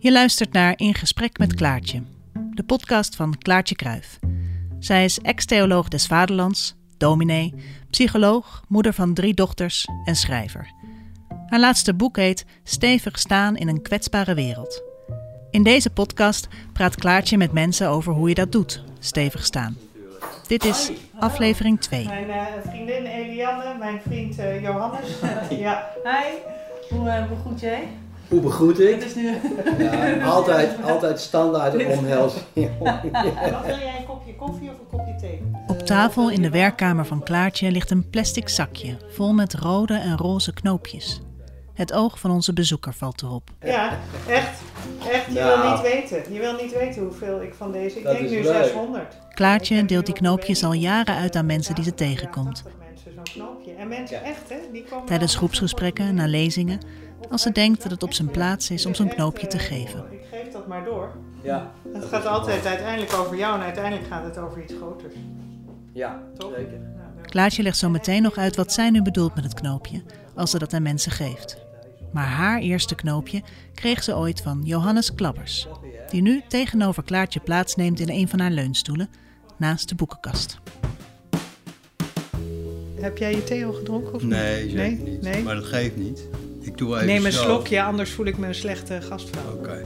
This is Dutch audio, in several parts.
Je luistert naar In Gesprek met Klaartje, de podcast van Klaartje Kruif. Zij is ex-theoloog des Vaderlands, dominee, psycholoog, moeder van drie dochters en schrijver. Haar laatste boek heet Stevig staan in een kwetsbare wereld. In deze podcast praat Klaartje met mensen over hoe je dat doet, stevig staan. Dit is aflevering 2. Mijn uh, vriendin Eliane, mijn vriend uh, Johannes. ja. Hi, hoe uh, begroet jij? Hoe begroet ik? is nu... Ja, altijd, altijd standaard een omhelzing. Wat wil jij, een kopje koffie of een kopje thee? Op tafel in de werkkamer van Klaartje ligt een plastic zakje vol met rode en roze knoopjes. Het oog van onze bezoeker valt erop. Ja, echt. Echt, je Nou. wil niet weten. Je wil niet weten hoeveel ik van deze... Ik denk nu leuk. 600. Klaartje deelt die knoopjes al jaren uit aan mensen die ze tegenkomt. 80 mensen zo'n knoopje. En mensen echt, hè? Die komen Tijdens groepsgesprekken, na lezingen, als ze denkt dat het op zijn plaats is om zo'n knoopje te geven. Ik geef dat maar door. Ja, Het gaat altijd uiteindelijk over jou en uiteindelijk gaat het over iets groters. ja Toch? zeker. Klaartje legt zo meteen nog uit wat zij nu bedoelt met het knoopje, als ze dat aan mensen geeft. Maar haar eerste knoopje kreeg ze ooit van Johannes Klabbers, die nu tegenover Klaartje plaatsneemt in een van haar leunstoelen, naast de boekenkast. Heb jij je thee al gedronken of niet? Nee? niet. Nee? Maar dat geeft niet. Ik doe even Neem een zo. slokje, anders voel ik me een slechte gastvrouw. Oké.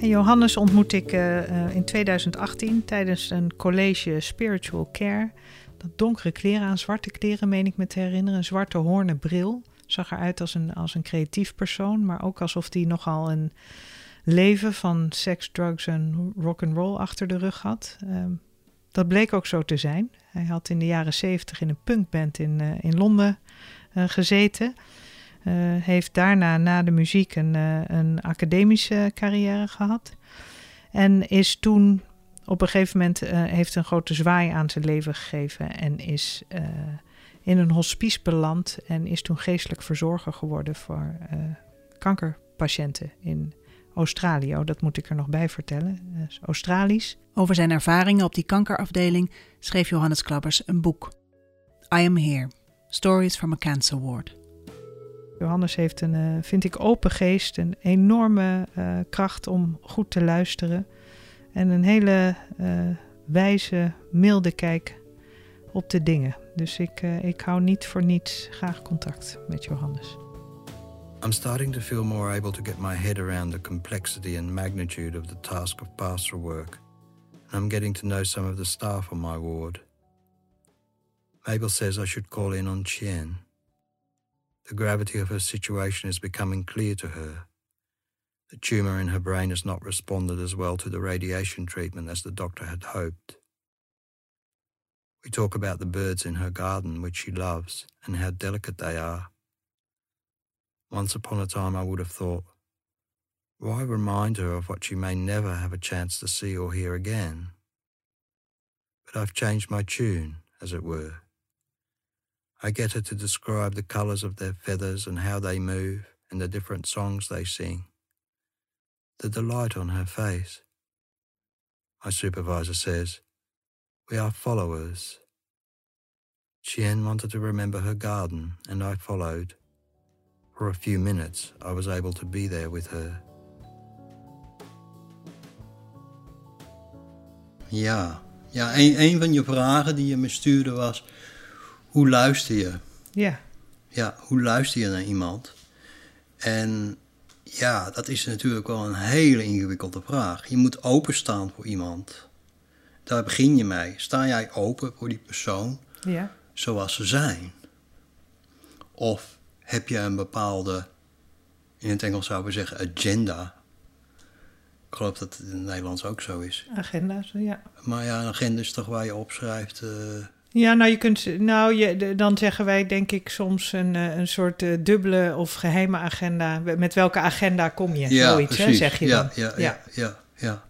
En Johannes ontmoet ik eh, eh, in 2018 tijdens een college Spiritual Care. Dat donkere kleren aan, zwarte kleren meen ik me te herinneren. Een zwarte hoornen bril. Zag eruit als een, als een creatief persoon, maar ook alsof hij nogal een leven van seks, drugs en rock and roll achter de rug had. Ehm, dat bleek ook zo te zijn. Hij had in de jaren 70 in een punkband in, eh, in Londen gezeten. Eh, heeft daarna na de muziek een, eh, een academische carrière gehad. En is toen op een gegeven moment eh, heeft een grote zwaai aan zijn leven gegeven. En is eh, in een hospice beland. En is toen geestelijk verzorger geworden voor eh, kankerpatiënten in Australië. Oh, dat moet ik er nog bij vertellen. Eh, is Australisch. Over zijn ervaringen op die kankerafdeling schreef Johannes Klabbers een boek. I Am Here, Stories from a Cancer Ward. Johannes heeft een, eh, vind ik, open geest, een enorme eh, kracht om goed te luisteren. En een hele eh, wijze, milde kijk op de dingen. Dus ik, eh, ik hou niet voor niets graag contact met Johannes. I'm starting to feel more able to get my head around the complexity and magnitude of the task of pastoral work. And I'm getting to know some of the staff on my ward. Mabel says I should call in on Chien. The gravity of her situation is becoming clear to her. The tumor in her brain has not responded as well to the radiation treatment as the doctor had hoped. We talk about the birds in her garden, which she loves, and how delicate they are. Once upon a time, I would have thought, why remind her of what she may never have a chance to see or hear again? But I've changed my tune, as it were. I get her to describe the colours of their feathers and how they move and the different songs they sing. The delight on her face. My supervisor says, We are followers. Chien wanted to remember her garden, and I followed. For a few minutes, I was able to be there with her. Ja, ja een, een van je vragen die je me stuurde was: hoe luister je? Ja, Ja, hoe luister je naar iemand? En ja, dat is natuurlijk wel een hele ingewikkelde vraag. Je moet openstaan voor iemand. Daar begin je mee. Sta jij open voor die persoon? ja. zoals ze zijn? Of heb je een bepaalde, in het Engels zouden we zeggen, agenda? Ik geloof dat het in het Nederlands ook zo is. Agenda's, ja. Maar ja, een agenda is toch waar je opschrijft. eh, Ja, nou, je kunt, nou je, dan zeggen wij denk ik soms een, eh, een soort eh, dubbele of geheime agenda. Met welke agenda kom je? Zoiets, hè, zeg je ja, dan. Ja, ja, ja, ja.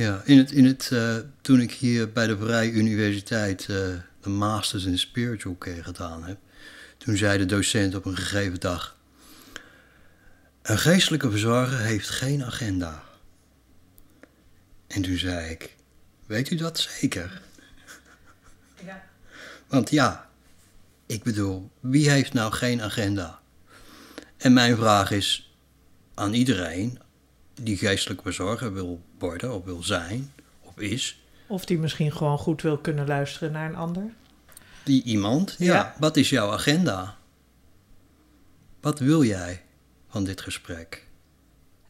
Ja, in het, in het, eh, toen ik hier bij de Vrije Universiteit eh, de Masters in Spiritual Care gedaan heb, toen zei de docent op een gegeven dag: Een geestelijke verzorger heeft geen agenda. En toen zei ik: Weet u dat zeker? Want ja, ik bedoel, wie heeft nou geen agenda? En mijn vraag is aan iedereen die geestelijk verzorger wil worden of wil zijn of is. Of die misschien gewoon goed wil kunnen luisteren naar een ander. Die iemand, ja. Ja. Wat is jouw agenda? Wat wil jij van dit gesprek?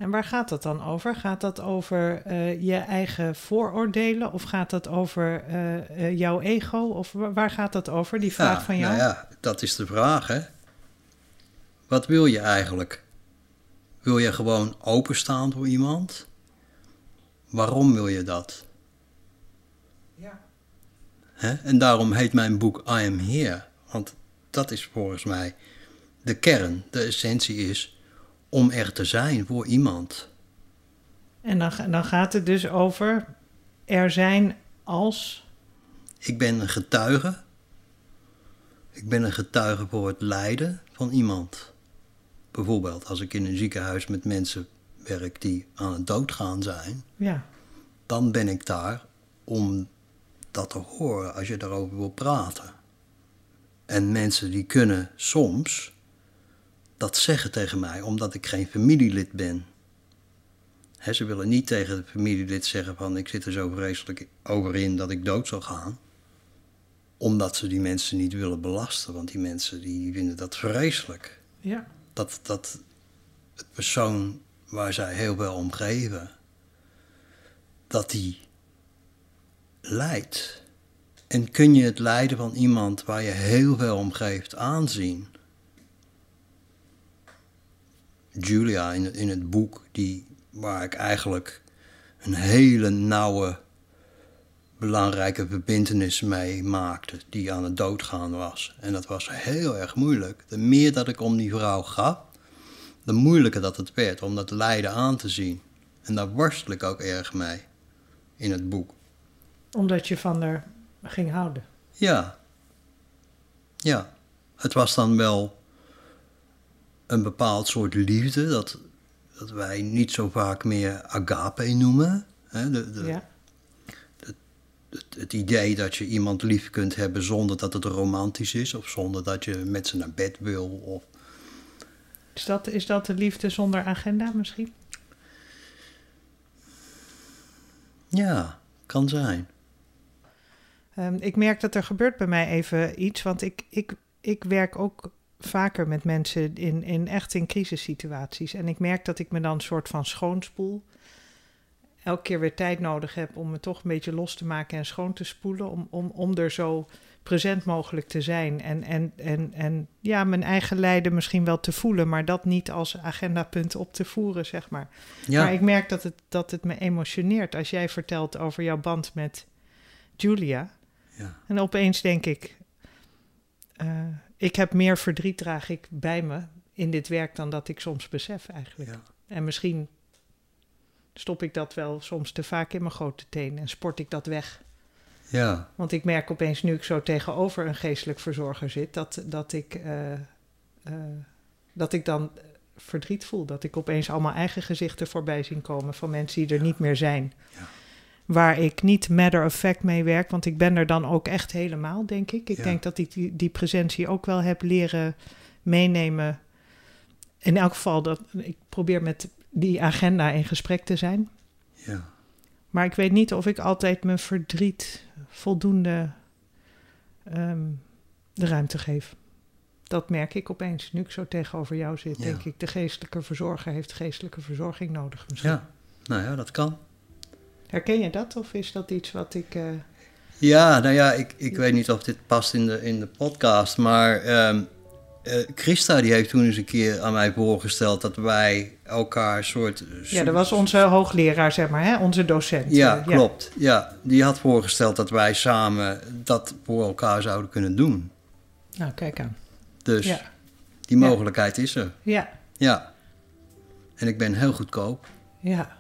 En waar gaat dat dan over? Gaat dat over eh, je eigen vooroordelen? Of gaat dat over eh, eh, jouw ego? Of wa- waar gaat dat over, die vraag Ja, van jou? Nou ja, dat is de vraag, hè? Wat wil je eigenlijk? Wil je gewoon openstaan voor iemand? Waarom wil je dat? Ja. Hè? En daarom heet mijn boek I Am Here. Want dat is volgens mij de kern, de essentie is om er te zijn voor iemand. En dan, dan gaat het dus over er zijn als. Ik ben een getuige. Ik ben een getuige voor het lijden van iemand. Bijvoorbeeld als ik in een ziekenhuis met mensen werk die aan het doodgaan zijn, Ja, dan ben ik daar om dat te horen als je daarover wil praten. En mensen die kunnen soms dat zeggen tegen mij omdat ik geen familielid ben. Ze willen niet tegen het familielid zeggen van ik zit er zo vreselijk over in dat ik dood zal gaan. Omdat ze die mensen niet willen belasten, want die mensen die vinden dat vreselijk. ja. Dat, dat het persoon waar zij heel veel om geven, dat die lijdt. En kun je het lijden van iemand waar je heel veel om geeft aanzien? Julia in het, in het boek, die, waar ik eigenlijk een hele nauwe, belangrijke verbintenis mee maakte, die aan het doodgaan was. En dat was heel erg moeilijk. De meer dat ik om die vrouw gaf, de moeilijker dat het werd om dat lijden aan te zien. En daar worstel ik ook erg mee in het boek. Omdat je van haar ging houden. Ja. Ja. Het was dan wel een bepaald soort liefde dat, dat wij niet zo vaak meer agape noemen. Hè, de, de, Ja. het, het idee dat je iemand lief kunt hebben zonder dat het romantisch is of zonder dat je met ze naar bed wil. Of, Is, dat, is dat de liefde zonder agenda misschien? ja, kan zijn. Ehm, ik merk dat er gebeurt bij mij even iets, want ik, ik, ik werk ook vaker met mensen in, in echt in crisissituaties. En ik merk dat ik me dan een soort van schoonspoel. Elke keer weer tijd nodig heb om me toch een beetje los te maken en schoon te spoelen. Om, om, om er zo present mogelijk te zijn. En, en, en, en ja, mijn eigen lijden misschien wel te voelen, maar dat niet als agendapunt op te voeren, zeg maar. Ja, Maar ik merk dat het, dat het me emotioneert als jij vertelt over jouw band met Julia. ja, En opeens denk ik, eh, ik heb meer verdriet draag ik bij me in dit werk dan dat ik soms besef eigenlijk. ja. En misschien stop ik dat wel soms te vaak in mijn grote teen en sport ik dat weg. ja. Want ik merk opeens nu ik zo tegenover een geestelijk verzorger zit, dat, dat, ik, eh, eh, dat ik dan verdriet voel. Dat ik opeens allemaal eigen gezichten voorbij zien komen van mensen die er niet meer zijn. Ja. Waar ik niet matter of fact mee werk, want ik ben er dan ook echt helemaal, denk ik. Ik Ja. denk dat ik die, die presentie ook wel heb leren meenemen. In elk geval, dat, ik probeer met die agenda in gesprek te zijn. ja. Maar ik weet niet of ik altijd mijn verdriet voldoende ehm, de ruimte geef. Dat merk ik opeens. Nu ik zo tegenover jou zit, Ja. denk ik, de geestelijke verzorger heeft geestelijke verzorging nodig misschien. Ja, nou ja, dat kan. Herken je dat of is dat iets wat ik... eh, Ja, nou ja, ik, ik weet niet of dit past in de, in de podcast, maar eh, Christa die heeft toen eens een keer aan mij voorgesteld dat wij elkaar een soort... ja, dat was onze hoogleraar, zeg maar, hè? onze docent. Ja, klopt. Ja, die had voorgesteld dat wij samen dat voor elkaar zouden kunnen doen. Nou, kijk aan. Dus Ja. die Ja. mogelijkheid is er. Ja, Ja. En ik ben heel goedkoop. ja.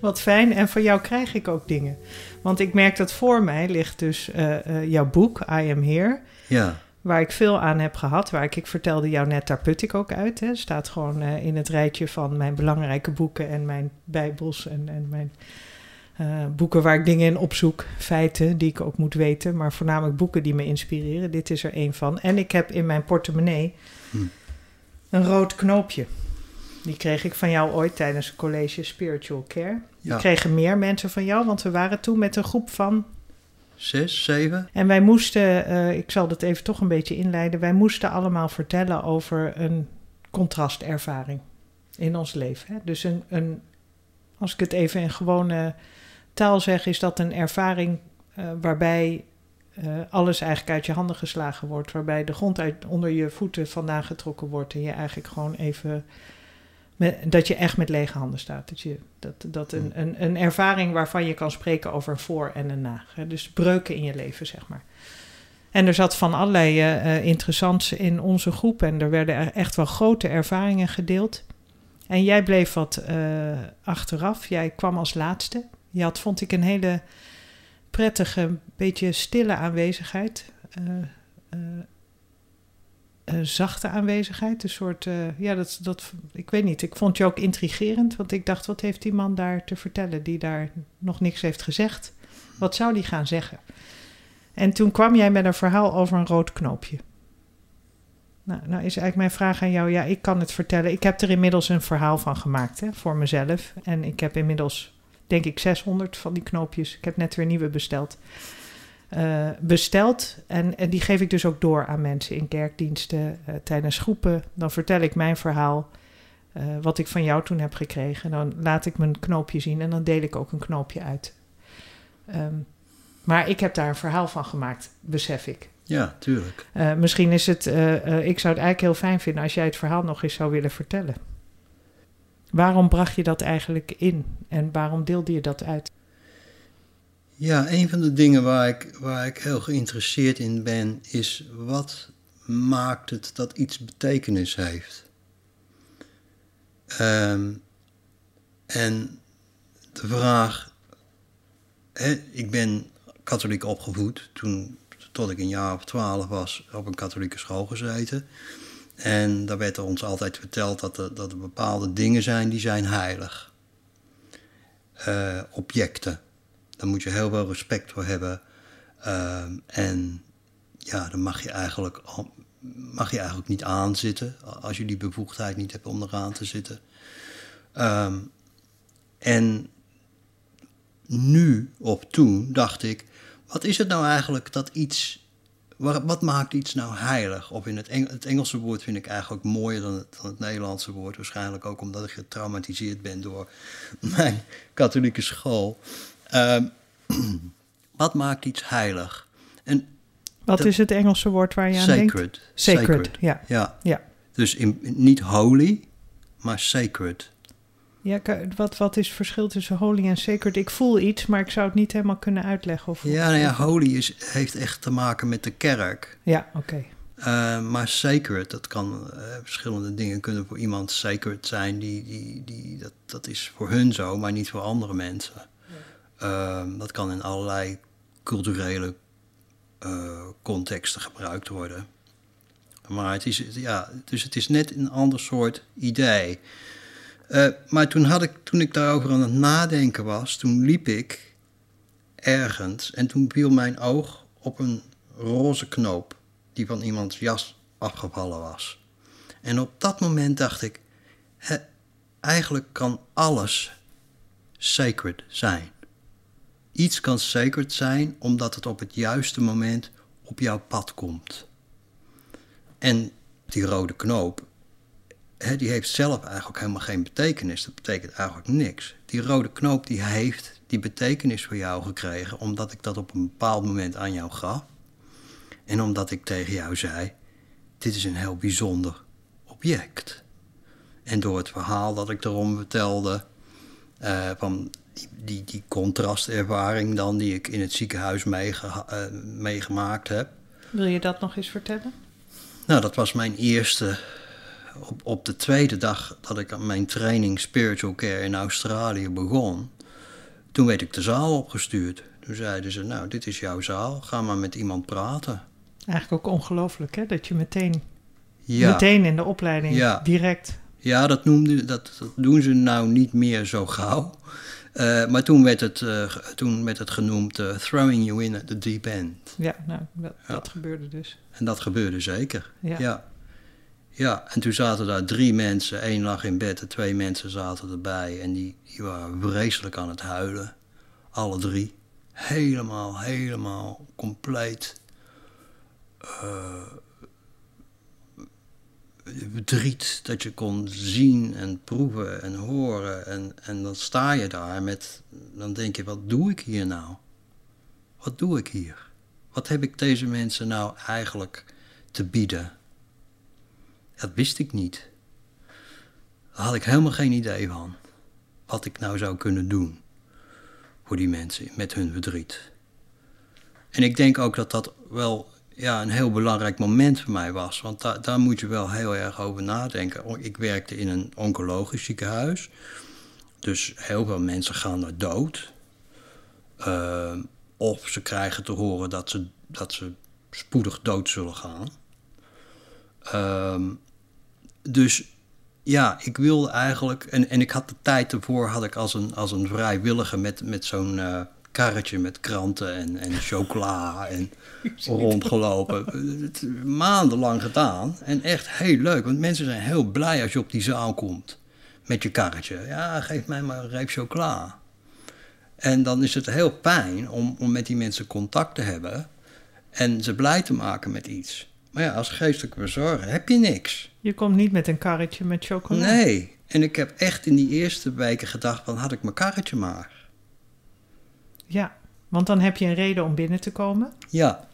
Wat fijn. En van jou krijg ik ook dingen. Want ik merk dat voor mij ligt dus eh, eh, jouw boek, I Am Here. Ja, Waar ik veel aan heb gehad. Waar ik, ik vertelde jou net, daar put ik ook uit. Hè. Staat gewoon eh, in het rijtje van mijn belangrijke boeken en mijn bijbels en, en mijn boeken waar ik dingen in opzoek. Feiten die ik ook moet weten. Maar voornamelijk boeken die me inspireren. Dit is er één van. En ik heb in mijn portemonnee Hm. Een rood knoopje. Die kreeg ik van jou ooit tijdens het college Spiritual Care. Die Ja. kregen meer mensen van jou, want we waren toen met een groep van. Zes, zeven? En wij moesten, eh, ik zal dat even toch een beetje inleiden. Wij moesten allemaal vertellen over een contrastervaring in ons leven. Hè? Dus een, een, als ik het even in gewone taal zeg, is dat een ervaring eh, waarbij eh, alles eigenlijk uit je handen geslagen wordt. Waarbij de grond uit, onder je voeten vandaan getrokken wordt. En je eigenlijk gewoon even. Met, dat je echt met lege handen staat. Dat, je, dat, dat een, een, een ervaring waarvan je kan spreken over een voor en een na. Hè? Dus breuken in je leven, zeg maar. En er zat van allerlei eh, interessants in onze groep. En er werden er echt wel grote ervaringen gedeeld. En jij bleef wat eh, achteraf. Jij kwam als laatste. Je had, vond ik, een hele prettige, beetje stille aanwezigheid. Eh, eh, zachte aanwezigheid. Een soort, eh, ja, dat, dat, ik weet niet. Ik vond je ook intrigerend. Want ik dacht, wat heeft die man daar te vertellen die daar nog niks heeft gezegd? Wat zou die gaan zeggen? En toen kwam jij met een verhaal over een rood knoopje. Nou, nou is eigenlijk mijn vraag aan jou. Ja, ik kan het vertellen. Ik heb er inmiddels een verhaal van gemaakt hè, voor mezelf. En ik heb inmiddels, denk ik, 600 van die knoopjes. Ik heb net weer nieuwe besteld. Eh, besteld. En, en die geef ik dus ook door aan mensen in kerkdiensten, eh, tijdens groepen. Dan vertel ik mijn verhaal, eh, wat ik van jou toen heb gekregen. Dan laat ik mijn knoopje zien en dan deel ik ook een knoopje uit. Ehm, maar ik heb daar een verhaal van gemaakt, besef ik. Ja, tuurlijk. Misschien is het, ik zou het eigenlijk heel fijn vinden als jij het verhaal nog eens zou willen vertellen. Waarom bracht je dat eigenlijk in en waarom deelde je dat uit? Ja, een van de dingen waar ik, waar ik heel geïnteresseerd in ben, is wat maakt het dat iets betekenis heeft? Ehm, en de vraag, hè, ik ben katholiek opgevoed, toen, tot ik een jaar of twaalf was, op een katholieke school gezeten. En daar werd er ons altijd verteld dat er, dat bepaalde dingen zijn die zijn heilig. Eh, objecten. Daar moet je heel veel respect voor hebben. Ehm, en ja, dan mag je, eigenlijk, mag je eigenlijk niet aanzitten. Als je die bevoegdheid niet hebt om eraan te zitten. Ehm, en nu of toen dacht ik: wat is het nou eigenlijk dat iets. wa- Wat maakt iets nou heilig? Of in het, het Engelse woord vind ik eigenlijk mooier dan dan het Nederlandse woord. Waarschijnlijk ook omdat ik getraumatiseerd ben door mijn katholieke school. Ehm, wat maakt iets heilig? En Wat is het Engelse woord waar je aan denkt? sacred. Sacred, ja. Ja. Ja. Dus in, niet holy, maar sacred. Ja, wat, wat is het verschil tussen holy en sacred? Ik voel iets, maar ik zou het niet helemaal kunnen uitleggen. Of, Ja, nou ja, holy is, heeft echt te maken met de kerk. Ja, oké. Eh, maar sacred, dat kan eh, verschillende dingen kunnen voor iemand sacred zijn. Die, die, die, dat, dat is voor hun zo, maar niet voor andere mensen. Ehm, dat kan in allerlei culturele eh, contexten gebruikt worden. Maar het is, ja, dus het is net een ander soort idee. Eh, maar toen, had ik, toen ik daarover aan het nadenken was, toen liep ik ergens en toen viel mijn oog op een roze knoop die van iemands jas afgevallen was. En op dat moment dacht ik, eigenlijk kan alles sacred zijn. Iets kan sacred zijn omdat het op het juiste moment op jouw pad komt. En die rode knoop, hè, die heeft zelf eigenlijk helemaal geen betekenis. Dat betekent eigenlijk niks. Die rode knoop die heeft die betekenis voor jou gekregen omdat ik dat op een bepaald moment aan jou gaf. En omdat ik tegen jou zei: Dit is een heel bijzonder object. En door het verhaal dat ik erom vertelde, eh, van die, die, contrastervaring dan die ik in het ziekenhuis meege- eh, meegemaakt heb. Wil je dat nog eens vertellen? Nou, dat was mijn eerste. Op, op de tweede dag dat ik aan mijn training Spiritual Care in Australië begon, toen werd ik de zaal opgestuurd. Toen zeiden ze: Nou, dit is jouw zaal, ga maar met iemand praten. Eigenlijk ook ongelooflijk, hè? Dat je meteen, Ja. meteen in de opleiding Ja. direct... Ja, dat, noemde, dat, dat doen ze nou niet meer zo gauw. Eh, maar toen werd het, eh, toen werd het genoemd eh, throwing you in at the deep end. Ja, nou, dat, Ja. dat gebeurde dus. En dat gebeurde zeker. Ja. Ja. Ja, en toen zaten daar drie mensen. één lag in bed en twee mensen zaten erbij. En die, die waren vreselijk aan het huilen. Alle drie. Helemaal, helemaal compleet. Verdriet dat je kon zien en proeven en horen. En, en dan sta je daar met. Dan denk je: wat doe ik hier nou? Wat doe ik hier? Wat heb ik deze mensen nou eigenlijk te bieden? Dat wist ik niet. Daar had ik helemaal geen idee van. Wat ik nou zou kunnen doen voor die mensen met hun verdriet. En ik denk ook dat dat wel ja, een heel belangrijk moment voor mij was. Want da daar moet je wel heel erg over nadenken. Ik werkte in een oncologisch ziekenhuis. Dus heel veel mensen gaan er dood. Uh, of ze krijgen te horen dat ze, dat ze spoedig dood zullen gaan. Uh, dus ja, ik wilde eigenlijk. En, en ik had de tijd ervoor had ik als een, als een vrijwilliger met, met zo'n uh, karretje met kranten en, en chocola en rondgelopen. Het, maandenlang gedaan. En echt heel leuk, want mensen zijn heel blij als je op die zaal komt met je karretje. Ja, geef mij maar een reep chocola. En dan is het heel fijn om, om met die mensen contact te hebben en ze blij te maken met iets. Maar ja, als geestelijke verzorger heb je niks. Je komt niet met een karretje met chocola. Nee. En ik heb echt in die eerste weken gedacht: van had ik mijn karretje maar. Ja, want dan heb je een reden om binnen te komen. Ja.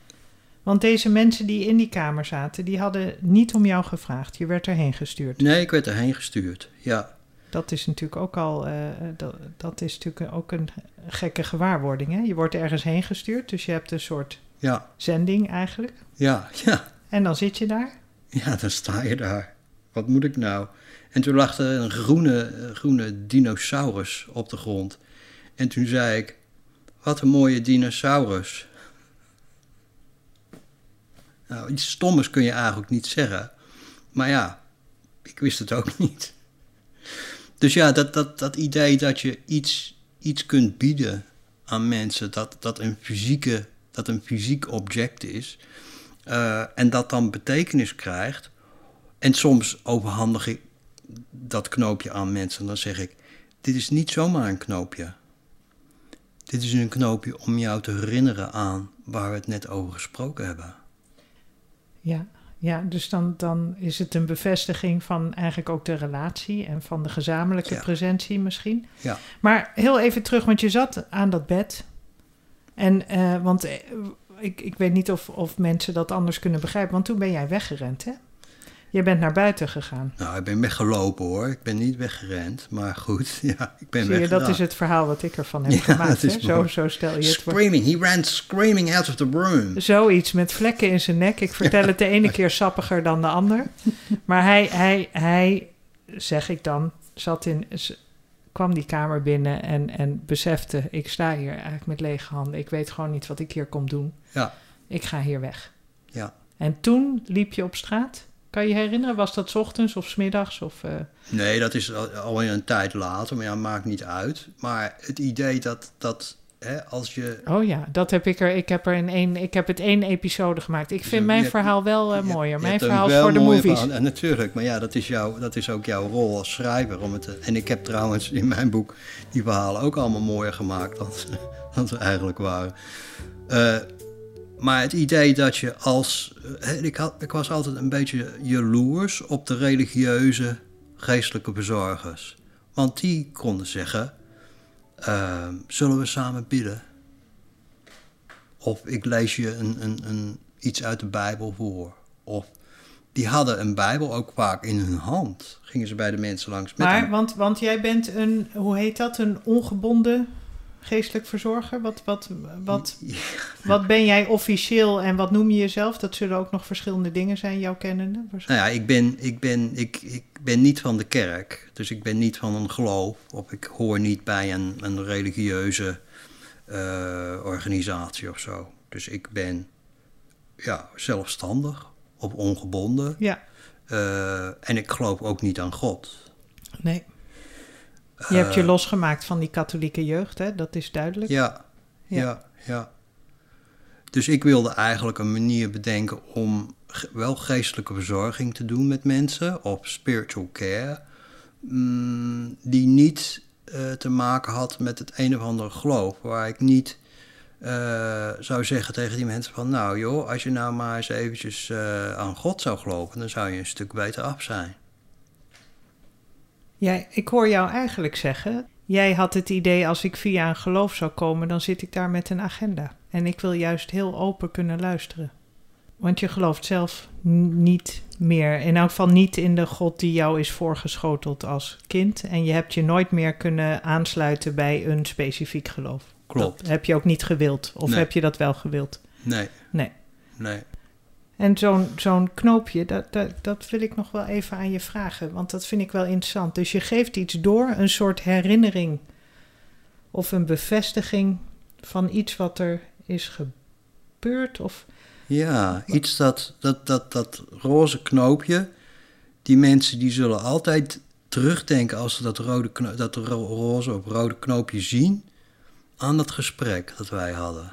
Want deze mensen die in die kamer zaten, die hadden niet om jou gevraagd. Je werd erheen gestuurd. Nee, ik werd erheen gestuurd. Ja. Dat is natuurlijk ook al, uh, dat, dat, is natuurlijk ook een gekke gewaarwording. Hè? Je wordt ergens heen gestuurd, dus je hebt een soort ja. zending eigenlijk. Ja, ja. En dan zit je daar? Ja, dan sta je daar. Wat moet ik nou? En toen lag er een groene, groene dinosaurus op de grond. En toen zei ik: Wat een mooie dinosaurus. Nou, iets stommers kun je eigenlijk niet zeggen. Maar ja, ik wist het ook niet. Dus ja, dat, dat, dat idee dat je iets, iets kunt bieden aan mensen, dat, dat, een, fysieke, dat een fysiek object is. Uh, en dat dan betekenis krijgt. En soms overhandig ik dat knoopje aan mensen. En dan zeg ik: Dit is niet zomaar een knoopje. Dit is een knoopje om jou te herinneren aan waar we het net over gesproken hebben. Ja, ja dus dan, dan is het een bevestiging van eigenlijk ook de relatie en van de gezamenlijke Ja. presentie misschien. Ja. Maar heel even terug, want je zat aan dat bed. En, eh, want eh, ik, ik weet niet of, of mensen dat anders kunnen begrijpen, want toen ben jij weggerend, hè? Je bent naar buiten gegaan. Nou, ik ben weggelopen hoor. Ik ben niet weggerend. Maar goed, ja, ik ben Zie je, dat is het verhaal wat ik ervan heb Ja, gemaakt. Hè? Zo, zo stel je het voor. Screaming. He ran screaming out of the room. Zoiets met vlekken in zijn nek. Ik vertel het de ene keer sappiger dan de ander. Maar hij, hij, hij zeg ik dan, zat in, kwam die kamer binnen en, en besefte... ik sta hier eigenlijk met lege handen. Ik weet gewoon niet wat ik hier kom doen. Ja. Ik ga hier weg. Ja. En toen liep je op straat. Kan je herinneren, was dat ochtends of 's middags? Of, eh, Nee, dat is al- alweer een tijd later. Maar ja, maakt niet uit. Maar het idee dat, dat hè, als je... Oh ja, dat heb ik er. Ik heb er in één. Ik heb het één episode gemaakt. Ik vind Je mijn verhaal wel eh, mooier. je Mijn verhaal is voor de movies. verhaal. En natuurlijk, maar ja, dat is, jouw, dat is ook jouw rol als schrijver. Om het te- en ik heb trouwens in mijn boek die verhalen ook allemaal mooier gemaakt dan ze, dan ze eigenlijk waren. Eh, maar het idee dat je als. Ik, had, ik was altijd een beetje jaloers op de religieuze geestelijke verzorgers. Want die konden zeggen: eh, Zullen we samen bidden? Of ik lees je een, een, een, iets uit de Bijbel voor. Of die hadden een Bijbel ook vaak in hun hand. Gingen ze bij de mensen langs met Maar, want, want jij bent een, hoe heet dat, een ongebonden geestelijk verzorger? Wat, wat, wat, wat ben jij officieel en wat noem je jezelf? Dat zullen ook nog verschillende dingen zijn, jouw kennende. Nou ja, ik ben, ik, ben, ik, ik ben niet van de kerk. Dus ik ben niet van een geloof. Of ik hoor niet bij een, een religieuze eh, organisatie of zo. Dus ik ben ja, zelfstandig of ongebonden. Ja, Eh, en ik geloof ook niet aan God. nee. Je hebt je Eh, losgemaakt van die katholieke jeugd, hè? dat is duidelijk. Ja, Ja. ja, ja, Dus ik wilde eigenlijk een manier bedenken om wel geestelijke verzorging te doen met mensen, of spiritual care, mm, die niet eh, te maken had met het een of andere geloof. Waar ik niet eh, zou zeggen tegen die mensen van, nou joh, als je nou maar eens eventjes aan God zou geloven, dan zou je een stuk beter af zijn. Jij, ik hoor jou eigenlijk zeggen, jij had het idee als ik via een geloof zou komen, dan zit ik daar met een agenda. En ik wil juist heel open kunnen luisteren. Want je gelooft zelf niet meer, in elk geval niet in de God die jou is voorgeschoteld als kind. En je hebt je nooit meer kunnen aansluiten bij een specifiek geloof. Klopt. Dat heb je ook niet gewild. Of Nee. heb je dat wel gewild? Nee, Nee. nee. En zo'n zo'n knoopje, dat, dat, dat wil ik nog wel even aan je vragen, want dat vind ik wel interessant. Dus je geeft iets door, een soort herinnering of een bevestiging van iets wat er is gebeurd. Of, Ja, iets dat, dat, dat, dat roze knoopje. Die mensen die zullen altijd terugdenken als ze dat, rode dat ro- roze op rode knoopje zien. aan dat gesprek dat wij hadden.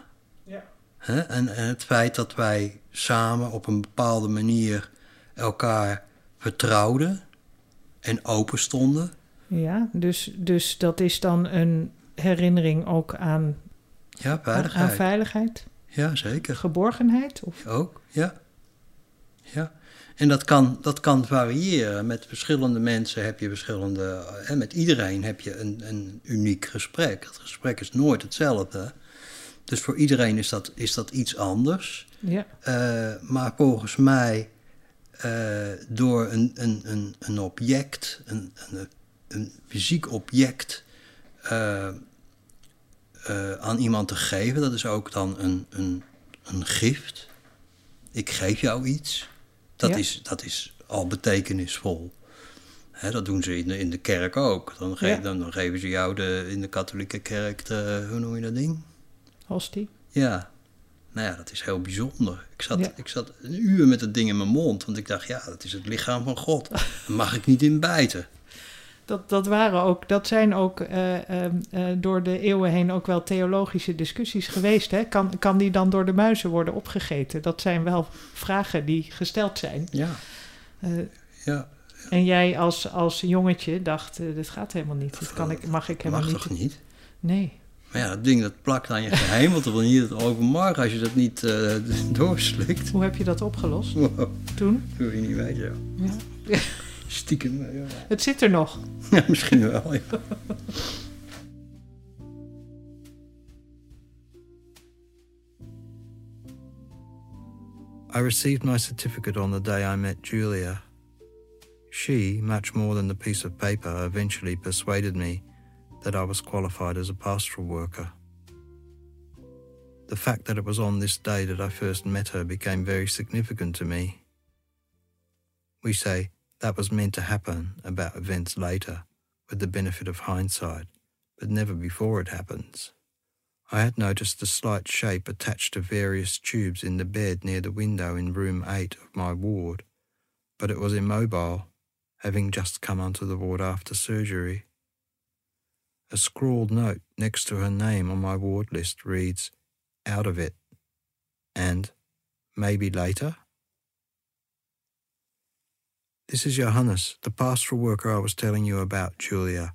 Hè? En, en het feit dat wij samen op een bepaalde manier elkaar vertrouwden en open stonden. ja, dus, dus dat is dan een herinnering ook aan, Ja, aan, veiligheid. aan veiligheid, Ja, zeker. geborgenheid. Of, Ook, ja. Ja. En dat kan, dat kan variëren. Met verschillende mensen heb je verschillende... En met iedereen heb je een, een uniek gesprek. Het gesprek is nooit hetzelfde. Dus voor iedereen is dat, is dat iets anders. ja, Eh, maar volgens mij, eh, door een, een, een, een object, een, een, een fysiek object eh, aan iemand te geven, dat is ook dan een, een, een gift. Ik geef jou iets. Dat, Ja. is, dat is al betekenisvol. Dat doen ze in de, in de kerk ook. Dan, ge- Ja. dan, dan geven ze jou de, in de katholieke kerk, de, hoe noem je dat ding? Hostie. Ja, nou ja, dat is heel bijzonder. Ik zat, Ja. ik zat een uur met het ding in mijn mond, want ik dacht, ja, dat is het lichaam van God. Daar mag ik niet in bijten. Dat, dat, waren ook, dat zijn ook eh, ehm, eh, door de eeuwen heen ook wel theologische discussies geweest. Hè? Kan, kan die dan door de muizen worden opgegeten? Dat zijn wel vragen die gesteld zijn. Ja, Eh, ja en jij als, als jongetje dacht, dit gaat helemaal niet. Kan ik, mag ik dat helemaal mag niet. toch niet? Nee. Maar ja, dat ding dat plakt aan je gehemelte van hier tot overmorgen als je dat niet eh, doorslikt. Hoe heb je dat opgelost Wow, dat toen? wil je niet weten. Ja. Stiekem, eh, ja. Het zit er nog. ja, misschien wel, ja. I received my certificate on the day I met Julia. She, much more than the piece of paper, eventually persuaded me that I was qualified as a pastoral worker. The fact that it was on this day that I first met her became very significant to me. We say that was meant to happen about events later, with the benefit of hindsight, but never before it happens. I had noticed a slight shape attached to various tubes in the bed near the window in room 8 of my ward, but it was immobile, having just come onto the ward after surgery. A scrawled note next to her name on my ward list reads, Out of it, and maybe later? This is Johannes, the pastoral worker I was telling you about, Julia,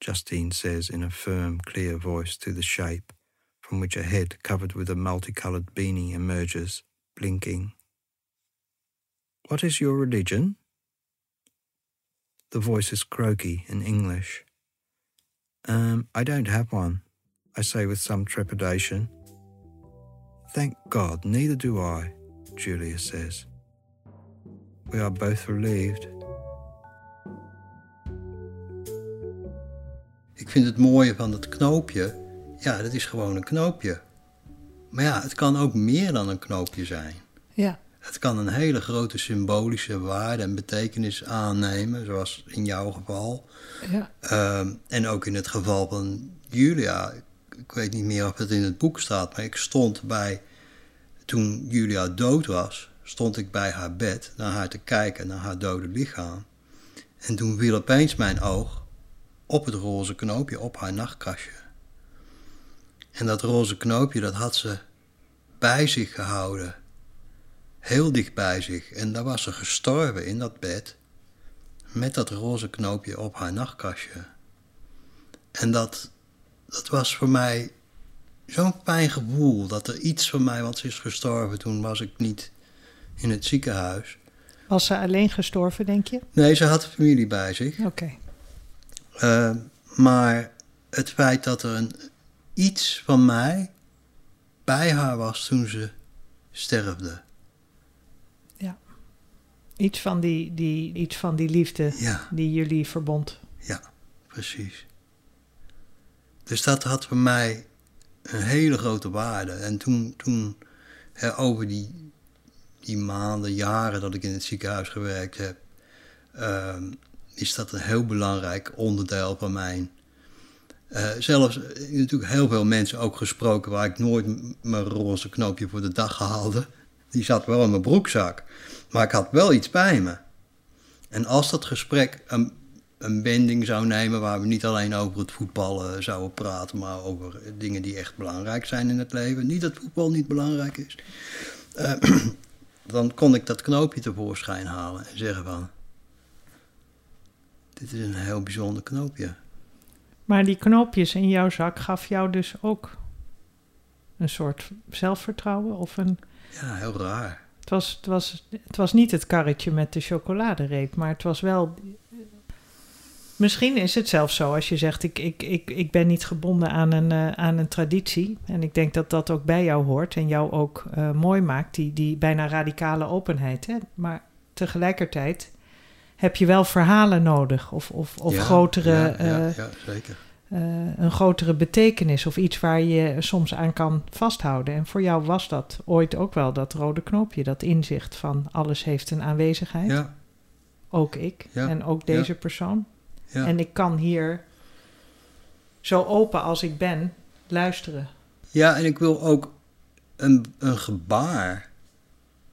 Justine says in a firm, clear voice to the shape, from which a head covered with a multicoloured beanie emerges, blinking. What is your religion? The voice is croaky in English. Um, I don't have one, I say with some trepidation. Thank God, neither do I, Julia says. We are both relieved. Ik vind het mooie van dat knoopje, ja, dat is gewoon een knoopje. Maar ja, het kan ook meer dan een knoopje zijn. Ja. Het kan een hele grote symbolische waarde en betekenis aannemen, zoals in jouw geval. Ja. Ehm, en ook in het geval van Julia. Ik, ik weet niet meer of het in het boek staat, maar ik stond bij. Toen Julia dood was, stond ik bij haar bed naar haar te kijken, naar haar dode lichaam. En toen viel opeens mijn oog op het roze knoopje op haar nachtkastje. En dat roze knoopje, dat had ze bij zich gehouden. Heel dicht bij zich. En daar was ze gestorven in dat bed. Met dat roze knoopje op haar nachtkastje. En dat, dat was voor mij zo'n fijn gevoel. Dat er iets van mij, want ze is gestorven. Toen was ik niet in het ziekenhuis. Was ze alleen gestorven, denk je? Nee, ze had familie bij zich. Oké. Uh, maar het feit dat er een, iets van mij bij haar was toen ze sterfde. Iets van die, die, iets van die liefde Ja. die jullie verbond. Ja, precies. Dus dat had voor mij een hele grote waarde. En toen, toen hè, over die, die maanden, jaren dat ik in het ziekenhuis gewerkt heb, ehm, is dat een heel belangrijk onderdeel van mijn. eh, zelfs eh, natuurlijk heel veel mensen ook gesproken waar ik nooit mijn roze knoopje voor de dag haalde. Die zat wel in mijn broekzak. Maar ik had wel iets bij me. En als dat gesprek een, een wending zou nemen waar we niet alleen over het voetbal eh, zouden praten, maar over dingen die echt belangrijk zijn in het leven. Niet dat voetbal niet belangrijk is. eh, dan kon ik dat knoopje tevoorschijn halen en zeggen van, dit is een heel bijzonder knoopje. Maar die knoopjes in jouw zak gaf jou dus ook een soort zelfvertrouwen of een... Ja, heel raar. Het was, het, was, het was niet het karretje met de chocoladereep, maar het was wel. Misschien is het zelfs zo als je zegt: ik, ik, ik, ik ben niet gebonden aan een, eh, aan een traditie. En ik denk dat dat ook bij jou hoort en jou ook eh, mooi maakt, die, die bijna radicale openheid. Hè? Maar tegelijkertijd heb je wel verhalen nodig of, of, of Ja, grotere, Ja, ja, eh, ja, zeker. Eh, een grotere betekenis of iets waar je soms aan kan vasthouden. En voor jou was dat ooit ook wel dat rode knoopje, dat inzicht van alles heeft een aanwezigheid. Ja, Ook ik Ja, en ook deze persoon. ja. En ik kan hier zo open als ik ben luisteren. Ja, en ik wil ook een, een gebaar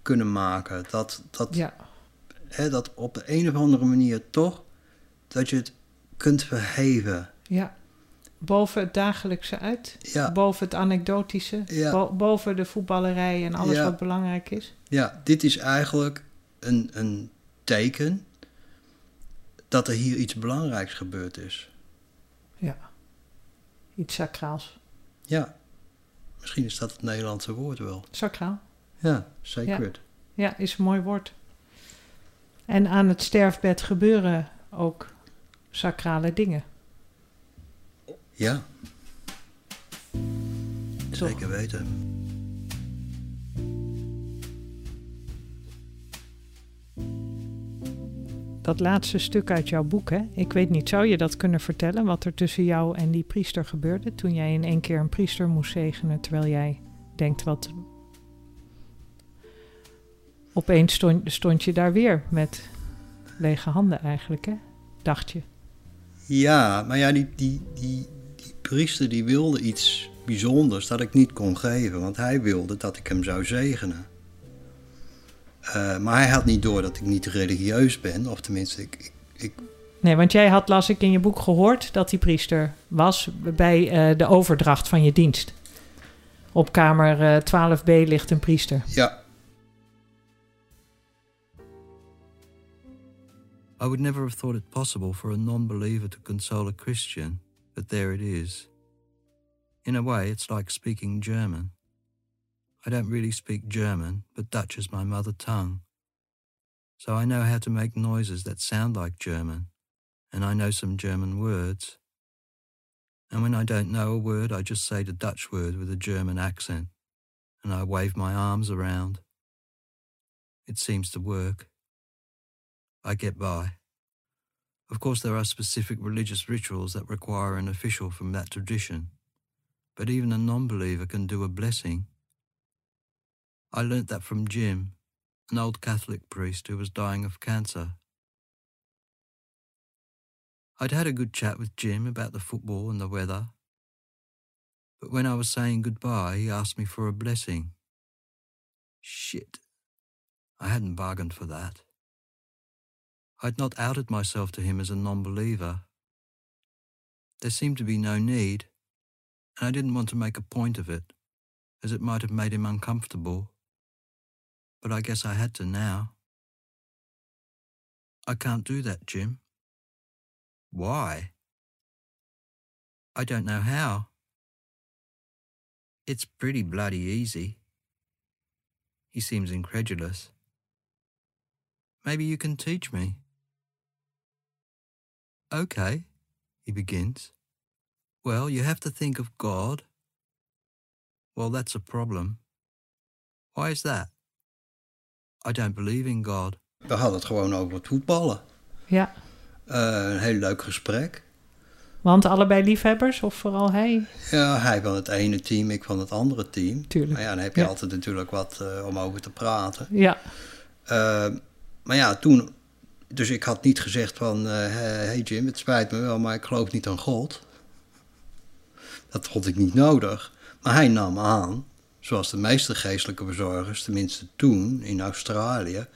kunnen maken. Dat, dat, hè, dat op de een of andere manier toch, dat je het kunt verheven. ja. Boven het dagelijkse uit, Ja, boven het anekdotische, Ja. bo- boven de voetballerij en alles Ja. wat belangrijk is. ja dit is eigenlijk een, een teken dat er hier iets belangrijks gebeurd is. Ja, iets sacraals. Ja, misschien is dat het Nederlandse woord wel. Sacraal. Ja, sacred. Ja, is een mooi woord. En aan het sterfbed gebeuren ook sacrale dingen. Ja, Toch? zeker weten. Dat laatste stuk uit jouw boek, hè? Ik weet niet, zou je dat kunnen vertellen? Wat er tussen jou en die priester gebeurde toen jij in één keer een priester moest zegenen, terwijl jij denkt wat. Opeens stond, stond je daar weer met lege handen eigenlijk, hè? Dacht je. Ja, maar ja, die, die, die, priester die wilde iets bijzonders dat ik niet kon geven. Want hij wilde dat ik hem zou zegenen. Eh, maar hij had niet door dat ik niet religieus ben. Of tenminste, ik, ik, ik Nee, want jij had, las ik in je boek, gehoord dat die priester was bij eh, de overdracht van je dienst. Op kamer eh, 12b ligt een priester. ja. I would never have thought it possible for a non-believer to console a Christian, but there it is. In a way, it's like speaking German. I don't really speak German, but Dutch is my mother tongue. So I know how to make noises that sound like German, and I know some German words. And when I don't know a word, I just say the Dutch word with a German accent, and I wave my arms around. It seems to work. I get by. Of course, there are specific religious rituals that require an official from that tradition, but even a non believer can do a blessing. I learnt that from Jim, an old Catholic priest who was dying of cancer. I'd had a good chat with Jim about the football and the weather, but when I was saying goodbye, he asked me for a blessing. Shit. I hadn't bargained for that. I'd not outed myself to him as a non believer. There seemed to be no need, and I didn't want to make a point of it, as it might have made him uncomfortable. but I guess I had to now. I can't do that, Jim. Why? I don't know how. It's pretty bloody easy. He seems incredulous. Maybe you can teach me. Okay, he begins. Well, you have to think of God. Well, that's a problem. Why is that? I don't believe in God. We hadden het gewoon over het voetballen. Ja, Eh, een heel leuk gesprek. want allebei liefhebbers of vooral hij? Ja, hij van het ene team, ik van het andere team. Tuurlijk. Maar ja, dan heb je Ja. altijd natuurlijk wat eh, om over te praten. Ja, Eh, maar ja, toen... Dus ik had niet gezegd van... eh hey Jim, het spijt me wel, maar ik geloof niet aan God. Dat vond ik niet nodig. Maar hij nam aan, zoals de meeste geestelijke verzorgers... tenminste toen, in Australië...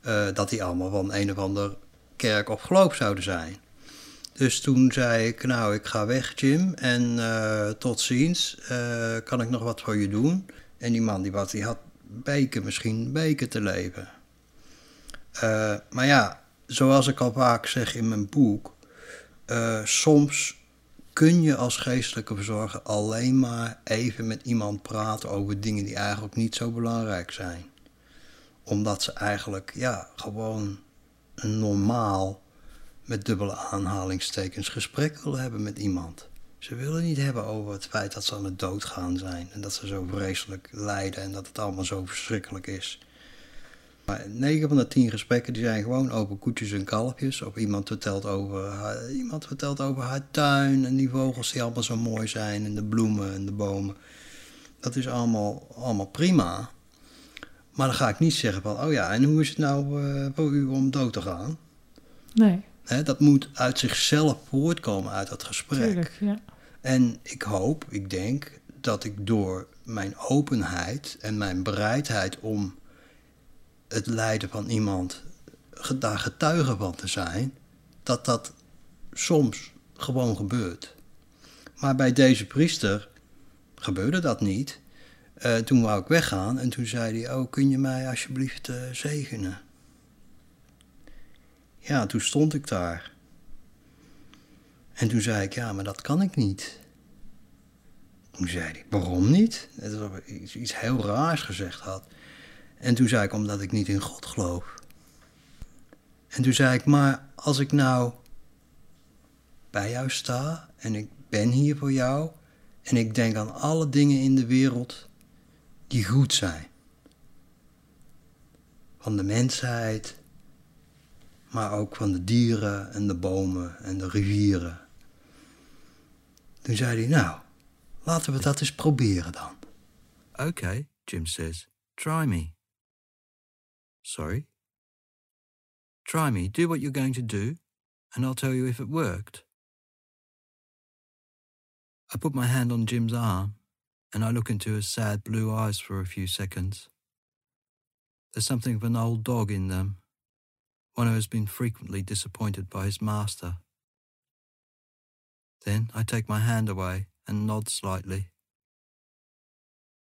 eh, dat die allemaal van een of ander kerk of geloof zouden zijn. Dus toen zei ik, nou, ik ga weg, Jim. En eh, tot ziens. Kan ik nog wat voor je doen? En die man die, was, die had weken, misschien weken te leven. Maar ja, zoals ik al vaak zeg in mijn boek... eh, soms kun je als geestelijke verzorger alleen maar even met iemand praten... over dingen die eigenlijk niet zo belangrijk zijn. Omdat ze eigenlijk, ja, gewoon een normaal met dubbele aanhalingstekens gesprek willen hebben met iemand. Ze willen niet hebben over het feit dat ze aan het doodgaan zijn en dat ze zo vreselijk lijden en dat het allemaal zo verschrikkelijk is. Maar 9 van de 10 gesprekken die zijn gewoon over koetjes en kalfjes. Of iemand vertelt over, haar, iemand vertelt over haar tuin en die vogels die allemaal zo mooi zijn en de bloemen en de bomen. Dat is allemaal, allemaal prima. Maar dan ga ik niet zeggen van, oh ja, en hoe is het nou eh, voor u om dood te gaan? nee, dat moet uit zichzelf voortkomen uit dat gesprek. tuurlijk. Ja. En ik hoop, ik denk, dat ik door mijn openheid en mijn bereidheid om het lijden van iemand daar getuige van te zijn, dat dat soms gewoon gebeurt. Maar bij deze priester gebeurde dat niet. Eh, toen wou ik weggaan en toen zei hij: Oh, kun je mij alsjeblieft eh, zegenen? Ja, toen stond ik daar. En toen zei ik: Ja, maar dat kan ik niet. Toen zei hij: Waarom niet? Het iets, iets heel raars gezegd had. En toen zei ik: Omdat ik niet in God geloof. En toen zei ik: Maar als ik nou bij jou sta en ik ben hier voor jou en ik denk aan alle dingen in de wereld die goed zijn. Van de mensheid, maar ook van de dieren en de bomen en de rivieren. Toen zei hij, nou, laten we dat eens proberen dan. Okay, Jim says. Try me. Sorry? Try me, do what you're going to do, and I'll tell you if it worked. I put my hand on Jim's arm, and I look into his sad blue eyes for a few seconds. There's something of an old dog in them, one who has been frequently disappointed by his master. Then I take my hand away and nod slightly.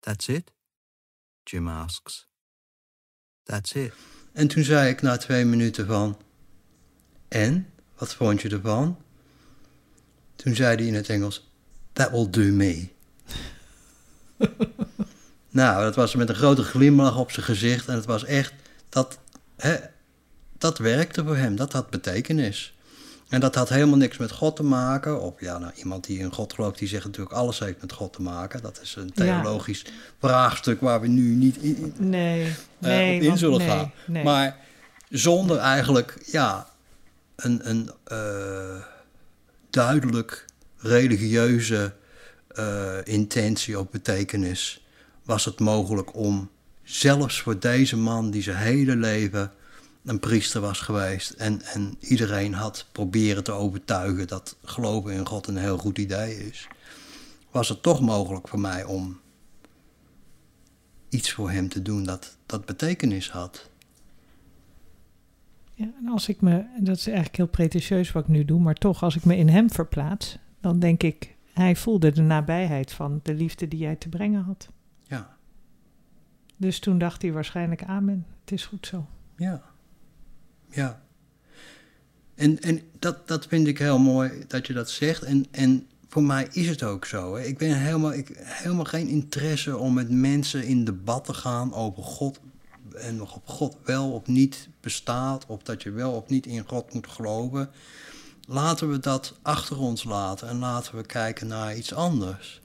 That's it? Jim asks. That's it. En toen zei ik na twee minuten van, en, wat vond je ervan? Toen zei hij in het Engels, that will do me. nou, dat was met een grote glimlach op zijn gezicht en het was echt, dat, hè, dat werkte voor hem, dat had betekenis. En dat had helemaal niks met God te maken. Of ja, nou, iemand die in God gelooft, die zegt natuurlijk alles heeft met God te maken. Dat is een Ja. theologisch vraagstuk waar we nu niet in, Nee, eh, nee. op in zullen gaan. nee. Maar zonder eigenlijk ja, een, een eh, duidelijk religieuze eh, intentie of betekenis was het mogelijk om zelfs voor deze man die zijn hele leven een priester was geweest en, en iedereen had proberen te overtuigen dat geloven in God een heel goed idee is, was het toch mogelijk voor mij om iets voor hem te doen dat, dat betekenis had. Ja, en als ik me, en dat is eigenlijk heel pretentieus wat ik nu doe, maar toch, als ik me in hem verplaats, dan denk ik, hij voelde de nabijheid van de liefde die jij te brengen had. Ja. Dus toen dacht hij waarschijnlijk amen. Het is goed zo. Ja. Ja. En, en dat, dat vind ik heel mooi dat je dat zegt. En, en voor mij is het ook zo. Hè. Ik ben helemaal, ik, helemaal geen interesse om met mensen in debat te gaan over God. En of God wel of niet bestaat. Of dat je wel of niet in God moet geloven. Laten we dat achter ons laten. En laten we kijken naar iets anders.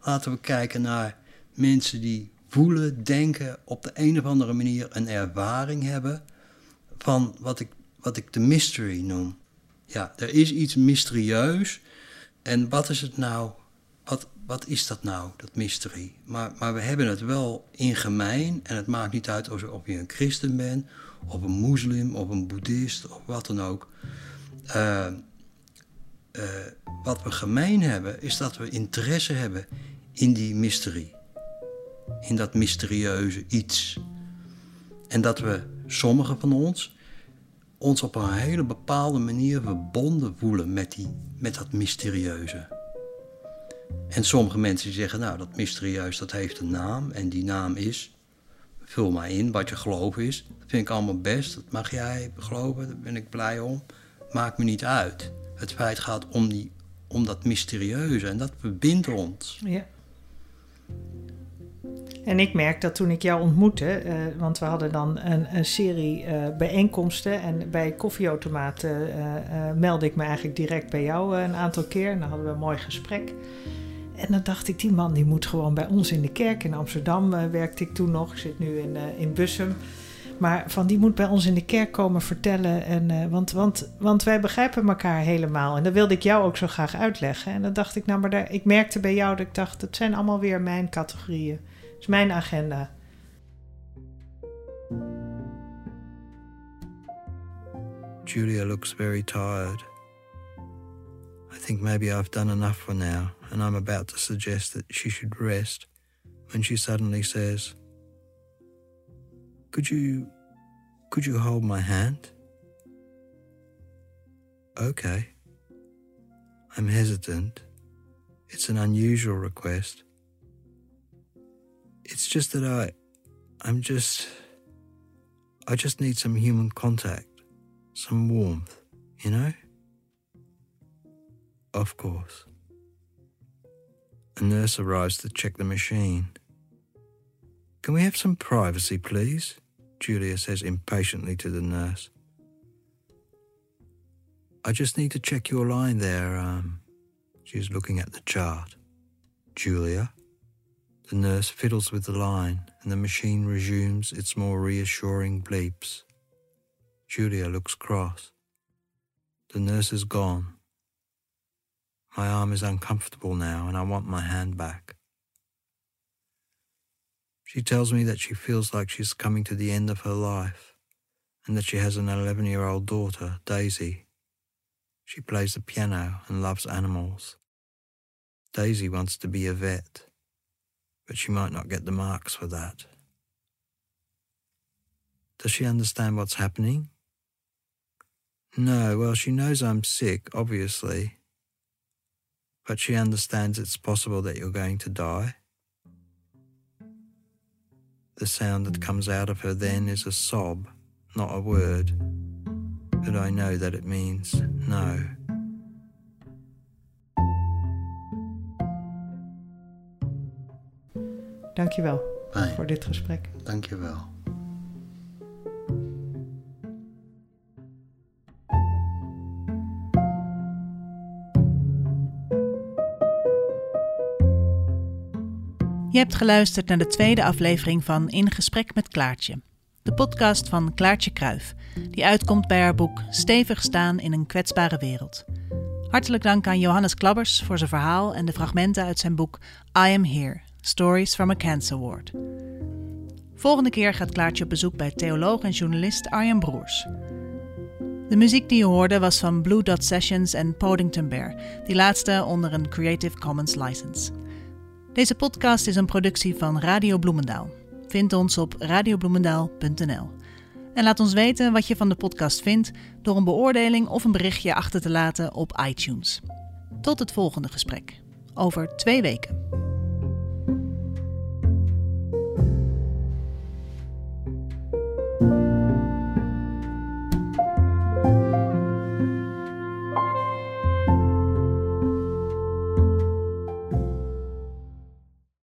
Laten we kijken naar mensen die voelen, denken, op de een of andere manier een ervaring hebben van wat ik, wat ik de mystery noem. Ja, er is iets mysterieus. En wat is het nou? Wat, wat is dat nou, dat mystery? Maar, maar we hebben het wel in gemeen. En het maakt niet uit of, je een christen bent, of een moslim, of een boeddhist, of wat dan ook. Uh, uh, wat we gemeen hebben, is dat we interesse hebben in die mysterie. In dat mysterieuze iets. En dat we, sommigen van ons, ons op een hele bepaalde manier verbonden voelen met, die, met dat mysterieuze. En sommige mensen zeggen, nou, dat mysterieus, dat heeft een naam. En die naam is, vul maar in wat je geloof is. Dat vind ik allemaal best, dat mag jij geloven, daar ben ik blij om. Maakt me niet uit. Het feit gaat om, die, om dat mysterieuze en dat verbindt ons. Ja. En ik merk dat toen ik jou ontmoette, uh, want we hadden dan een, een serie uh, bijeenkomsten en bij koffieautomaten uh, meldde ik me eigenlijk direct bij jou een aantal keer. En dan hadden we een mooi gesprek. En dan dacht ik, die man die moet gewoon bij ons in de kerk. In Amsterdam werkte ik toen nog, ik zit nu in, in Bussum. Maar van die moet bij ons in de kerk komen vertellen. En, want, want, want wij begrijpen elkaar helemaal. En dat wilde ik jou ook zo graag uitleggen. En dan dacht ik, nou, maar daar, ik merkte bij jou dat ik dacht, het zijn allemaal weer mijn categorieën is mijn agenda. Julia looks very tired. I think maybe I've done enough for now, and I'm about to suggest that she should rest when she suddenly says, Could you. could you hold my hand? Okay. I'm hesitant. It's an unusual request. It's just that I. I'm just. I just need some human contact, some warmth, you know? Of course. A nurse arrives to check the machine. Can we have some privacy, please? Julia says impatiently to the nurse. I just need to check your line there. Um, she's looking at the chart. Julia? The nurse fiddles with the line, and the machine resumes its more reassuring bleeps. Julia looks cross. The nurse is gone. My arm is uncomfortable now, and I want my hand back. She tells me that she feels like she's coming to the end of her life, and that she has an 11 year old daughter, Daisy. She plays the piano and loves animals. Daisy wants to be a vet but she might not get the marks for that. Does she understand what's happening? No, well, she knows I'm sick, obviously. But she understands it's possible that you're going to die. The sound that comes out of her then is a sob, not a word. But I know that it means no. Dankjewel Fijn. voor dit gesprek. Dankjewel. Je hebt geluisterd naar de tweede aflevering van In Gesprek met Klaartje. De podcast van Klaartje Kruif, die uitkomt bij haar boek Stevig staan in een kwetsbare wereld. Hartelijk dank aan Johannes Klabbers voor zijn verhaal en de fragmenten uit zijn boek I Am Here Stories from a Cancer Ward. Volgende keer gaat Klaartje op bezoek bij theoloog en journalist Arjan Broers. De muziek die je hoorde was van Blue Dot Sessions en Podington Bear, die laatste onder een Creative Commons license. Deze podcast is een productie van Radio Bloemendaal. Vind ons op radiobloemendaal.nl. En laat ons weten wat je van de podcast vindt door een beoordeling of een berichtje achter te laten op iTunes. Tot het volgende gesprek. Over twee weken.